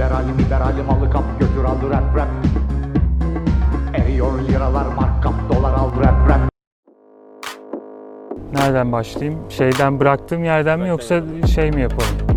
Liberalim liberalim malı kap götür al rap rap Eriyor liralar mark kap dolar al rap rap Nereden başlayayım? Şeyden bıraktığım yerden mi yoksa şey mi yapalım?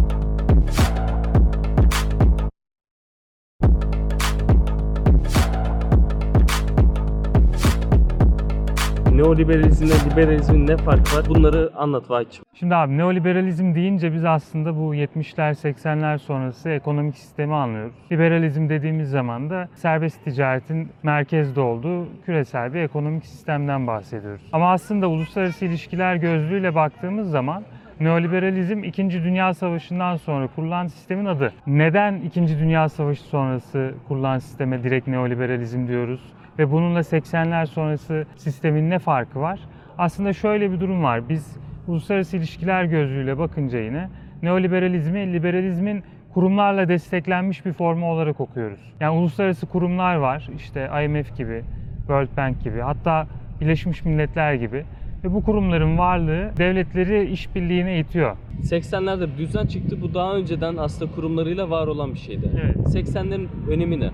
Neoliberalizmle liberalizmin ne farkı var? Bunları anlat Vahit'ciğim. Şimdi abi neoliberalizm deyince biz aslında bu 70'ler 80'ler sonrası ekonomik sistemi anlıyoruz. Liberalizm dediğimiz zaman da serbest ticaretin merkezde olduğu küresel bir ekonomik sistemden bahsediyoruz. Ama aslında uluslararası ilişkiler gözlüğüyle baktığımız zaman Neoliberalizm 2. Dünya Savaşı'ndan sonra kurulan sistemin adı. Neden 2. Dünya Savaşı sonrası kurulan sisteme direkt neoliberalizm diyoruz? Ve bununla 80'ler sonrası sistemin ne farkı var? Aslında şöyle bir durum var. Biz uluslararası ilişkiler gözlüğüyle bakınca yine neoliberalizmi liberalizmin kurumlarla desteklenmiş bir formu olarak okuyoruz. Yani uluslararası kurumlar var. işte IMF gibi, World Bank gibi, hatta Birleşmiş Milletler gibi ve bu kurumların varlığı devletleri işbirliğine itiyor. 80'lerde bir düzen çıktı. Bu daha önceden aslında kurumlarıyla var olan bir şeydi. Evet. 80'lerin önemi ne?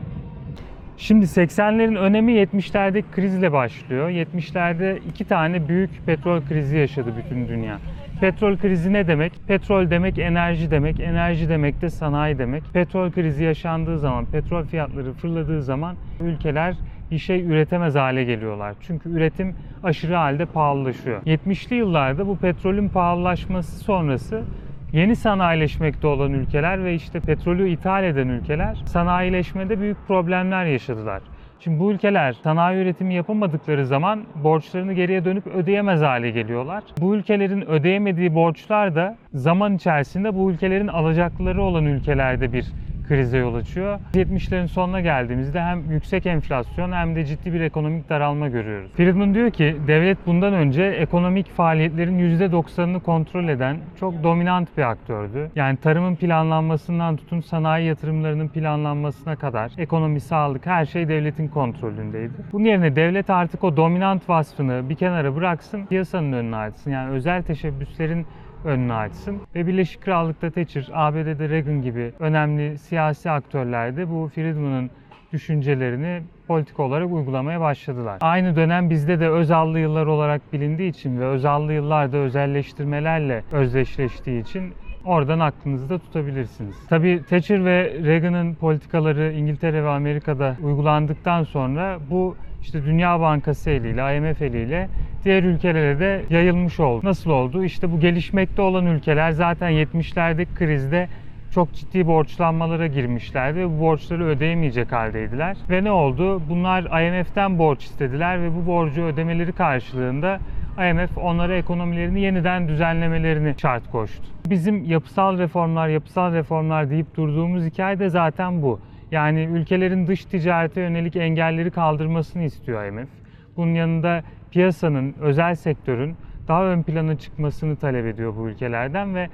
Şimdi 80'lerin önemi 70'lerdeki krizle başlıyor. 70'lerde iki tane büyük petrol krizi yaşadı bütün dünya. Petrol krizi ne demek? Petrol demek enerji demek, enerji demek de sanayi demek. Petrol krizi yaşandığı zaman, petrol fiyatları fırladığı zaman ülkeler bir şey üretemez hale geliyorlar. Çünkü üretim aşırı halde pahalılaşıyor. 70'li yıllarda bu petrolün pahalılaşması sonrası Yeni sanayileşmekte olan ülkeler ve işte petrolü ithal eden ülkeler sanayileşmede büyük problemler yaşadılar. Şimdi bu ülkeler sanayi üretimi yapamadıkları zaman borçlarını geriye dönüp ödeyemez hale geliyorlar. Bu ülkelerin ödeyemediği borçlar da zaman içerisinde bu ülkelerin alacakları olan ülkelerde bir krize yol açıyor. 70'lerin sonuna geldiğimizde hem yüksek enflasyon hem de ciddi bir ekonomik daralma görüyoruz. Friedman diyor ki devlet bundan önce ekonomik faaliyetlerin %90'ını kontrol eden çok dominant bir aktördü. Yani tarımın planlanmasından tutun sanayi yatırımlarının planlanmasına kadar ekonomi, sağlık her şey devletin kontrolündeydi. Bunun yerine devlet artık o dominant vasfını bir kenara bıraksın, piyasanın önüne açsın. Yani özel teşebbüslerin önünü açsın. Ve Birleşik Krallık'ta Thatcher, ABD'de Reagan gibi önemli siyasi aktörler de bu Friedman'ın düşüncelerini politik olarak uygulamaya başladılar. Aynı dönem bizde de Özallı yıllar olarak bilindiği için ve Özallı yıllar da özelleştirmelerle özdeşleştiği için oradan aklınızda tutabilirsiniz. Tabii Thatcher ve Reagan'ın politikaları İngiltere ve Amerika'da uygulandıktan sonra bu işte Dünya Bankası eliyle, IMF eliyle diğer ülkelere de yayılmış oldu. Nasıl oldu? İşte bu gelişmekte olan ülkeler zaten 70'lerdeki krizde çok ciddi borçlanmalara girmişlerdi ve bu borçları ödeyemeyecek haldeydiler. Ve ne oldu? Bunlar IMF'den borç istediler ve bu borcu ödemeleri karşılığında IMF onlara ekonomilerini yeniden düzenlemelerini şart koştu. Bizim yapısal reformlar, yapısal reformlar deyip durduğumuz hikaye de zaten bu. Yani ülkelerin dış ticarete yönelik engelleri kaldırmasını istiyor IMF. Bunun yanında piyasanın, özel sektörün daha ön plana çıkmasını talep ediyor bu ülkelerden ve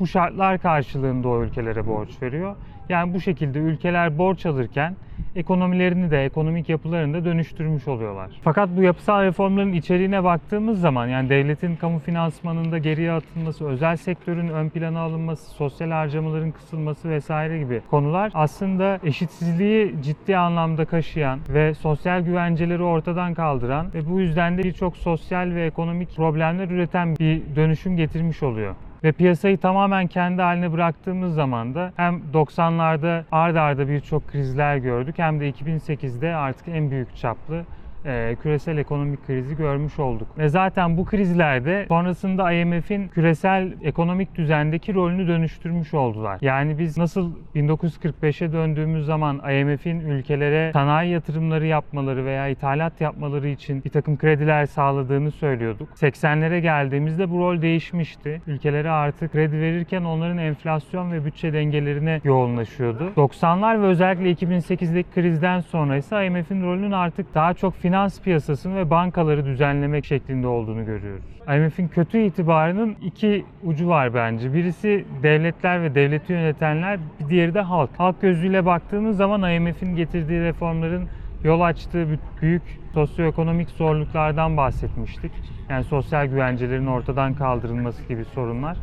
bu şartlar karşılığında o ülkelere borç veriyor. Yani bu şekilde ülkeler borç alırken ekonomilerini de ekonomik yapılarını da dönüştürmüş oluyorlar. Fakat bu yapısal reformların içeriğine baktığımız zaman yani devletin kamu finansmanında geriye atılması, özel sektörün ön plana alınması, sosyal harcamaların kısılması vesaire gibi konular aslında eşitsizliği ciddi anlamda kaşıyan ve sosyal güvenceleri ortadan kaldıran ve bu yüzden de birçok sosyal ve ekonomik problemler üreten bir dönüşüm getirmiş oluyor. Ve piyasayı tamamen kendi haline bıraktığımız zaman da hem 90'larda ard arda birçok krizler gördük hem de 2008'de artık en büyük çaplı e, küresel ekonomik krizi görmüş olduk. Ve zaten bu krizlerde sonrasında IMF'in küresel ekonomik düzendeki rolünü dönüştürmüş oldular. Yani biz nasıl 1945'e döndüğümüz zaman IMF'in ülkelere sanayi yatırımları yapmaları veya ithalat yapmaları için bir takım krediler sağladığını söylüyorduk. 80'lere geldiğimizde bu rol değişmişti. Ülkelere artık kredi verirken onların enflasyon ve bütçe dengelerine yoğunlaşıyordu. 90'lar ve özellikle 2008'deki krizden sonra ise IMF'in rolünün artık daha çok finans piyasasını ve bankaları düzenlemek şeklinde olduğunu görüyoruz. IMF'in kötü itibarının iki ucu var bence. Birisi devletler ve devleti yönetenler, bir diğeri de halk. Halk gözüyle baktığımız zaman IMF'in getirdiği reformların yol açtığı büyük sosyoekonomik zorluklardan bahsetmiştik. Yani sosyal güvencelerin ortadan kaldırılması gibi sorunlar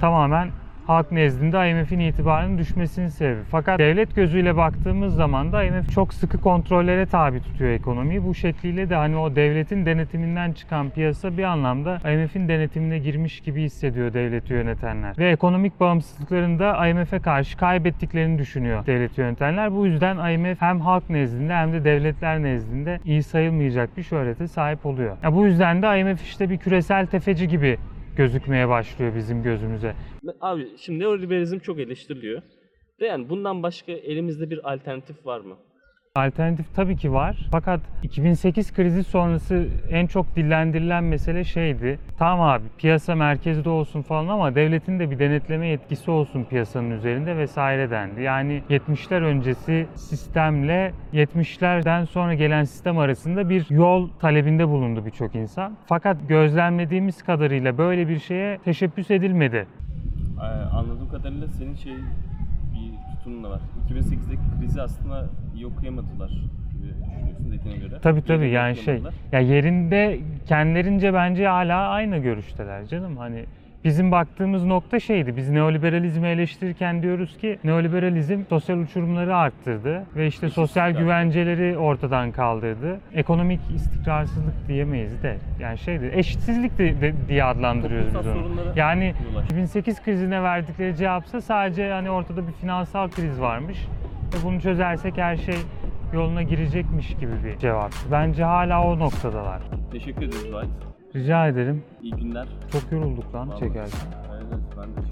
tamamen halk nezdinde IMF'in itibarının düşmesinin sebebi. Fakat devlet gözüyle baktığımız zaman da IMF çok sıkı kontrollere tabi tutuyor ekonomiyi. Bu şekliyle de hani o devletin denetiminden çıkan piyasa bir anlamda IMF'in denetimine girmiş gibi hissediyor devleti yönetenler. Ve ekonomik bağımsızlıklarını da IMF'e karşı kaybettiklerini düşünüyor devleti yönetenler. Bu yüzden IMF hem halk nezdinde hem de devletler nezdinde iyi sayılmayacak bir şöhrete sahip oluyor. Ya bu yüzden de IMF işte bir küresel tefeci gibi gözükmeye başlıyor bizim gözümüze. Abi şimdi neoliberalizm çok eleştiriliyor. De yani bundan başka elimizde bir alternatif var mı? Alternatif tabii ki var. Fakat 2008 krizi sonrası en çok dillendirilen mesele şeydi. Tamam abi piyasa merkezde olsun falan ama devletin de bir denetleme yetkisi olsun piyasanın üzerinde vesaire dendi. Yani 70'ler öncesi sistemle 70'lerden sonra gelen sistem arasında bir yol talebinde bulundu birçok insan. Fakat gözlemlediğimiz kadarıyla böyle bir şeye teşebbüs edilmedi. Ee, anladığım kadarıyla senin şey bir tutumun da var. 2008'deki krizi aslında iyi okuyamadılar gibi düşünüyorsun dediğine göre. Tabii tabii Yerinde yani şey ya yerinde kendilerince bence hala aynı görüşteler canım hani bizim baktığımız nokta şeydi biz neoliberalizmi eleştirirken diyoruz ki neoliberalizm sosyal uçurumları arttırdı ve işte sosyal güvenceleri ortadan kaldırdı. Ekonomik istikrarsızlık diyemeyiz de yani şeydi eşitsizlik de, de- diye adlandırıyoruz biz onu. Yani yol açtı. 2008 krizine verdikleri cevapsa sadece hani ortada bir finansal kriz varmış ve bunu çözersek her şey yoluna girecekmiş gibi bir cevap. Bence hala o noktadalar. Teşekkür ederiz Vahit. Rica ederim. İyi günler. Çok yorulduk lan Vallahi. çekerken. Evet, ben de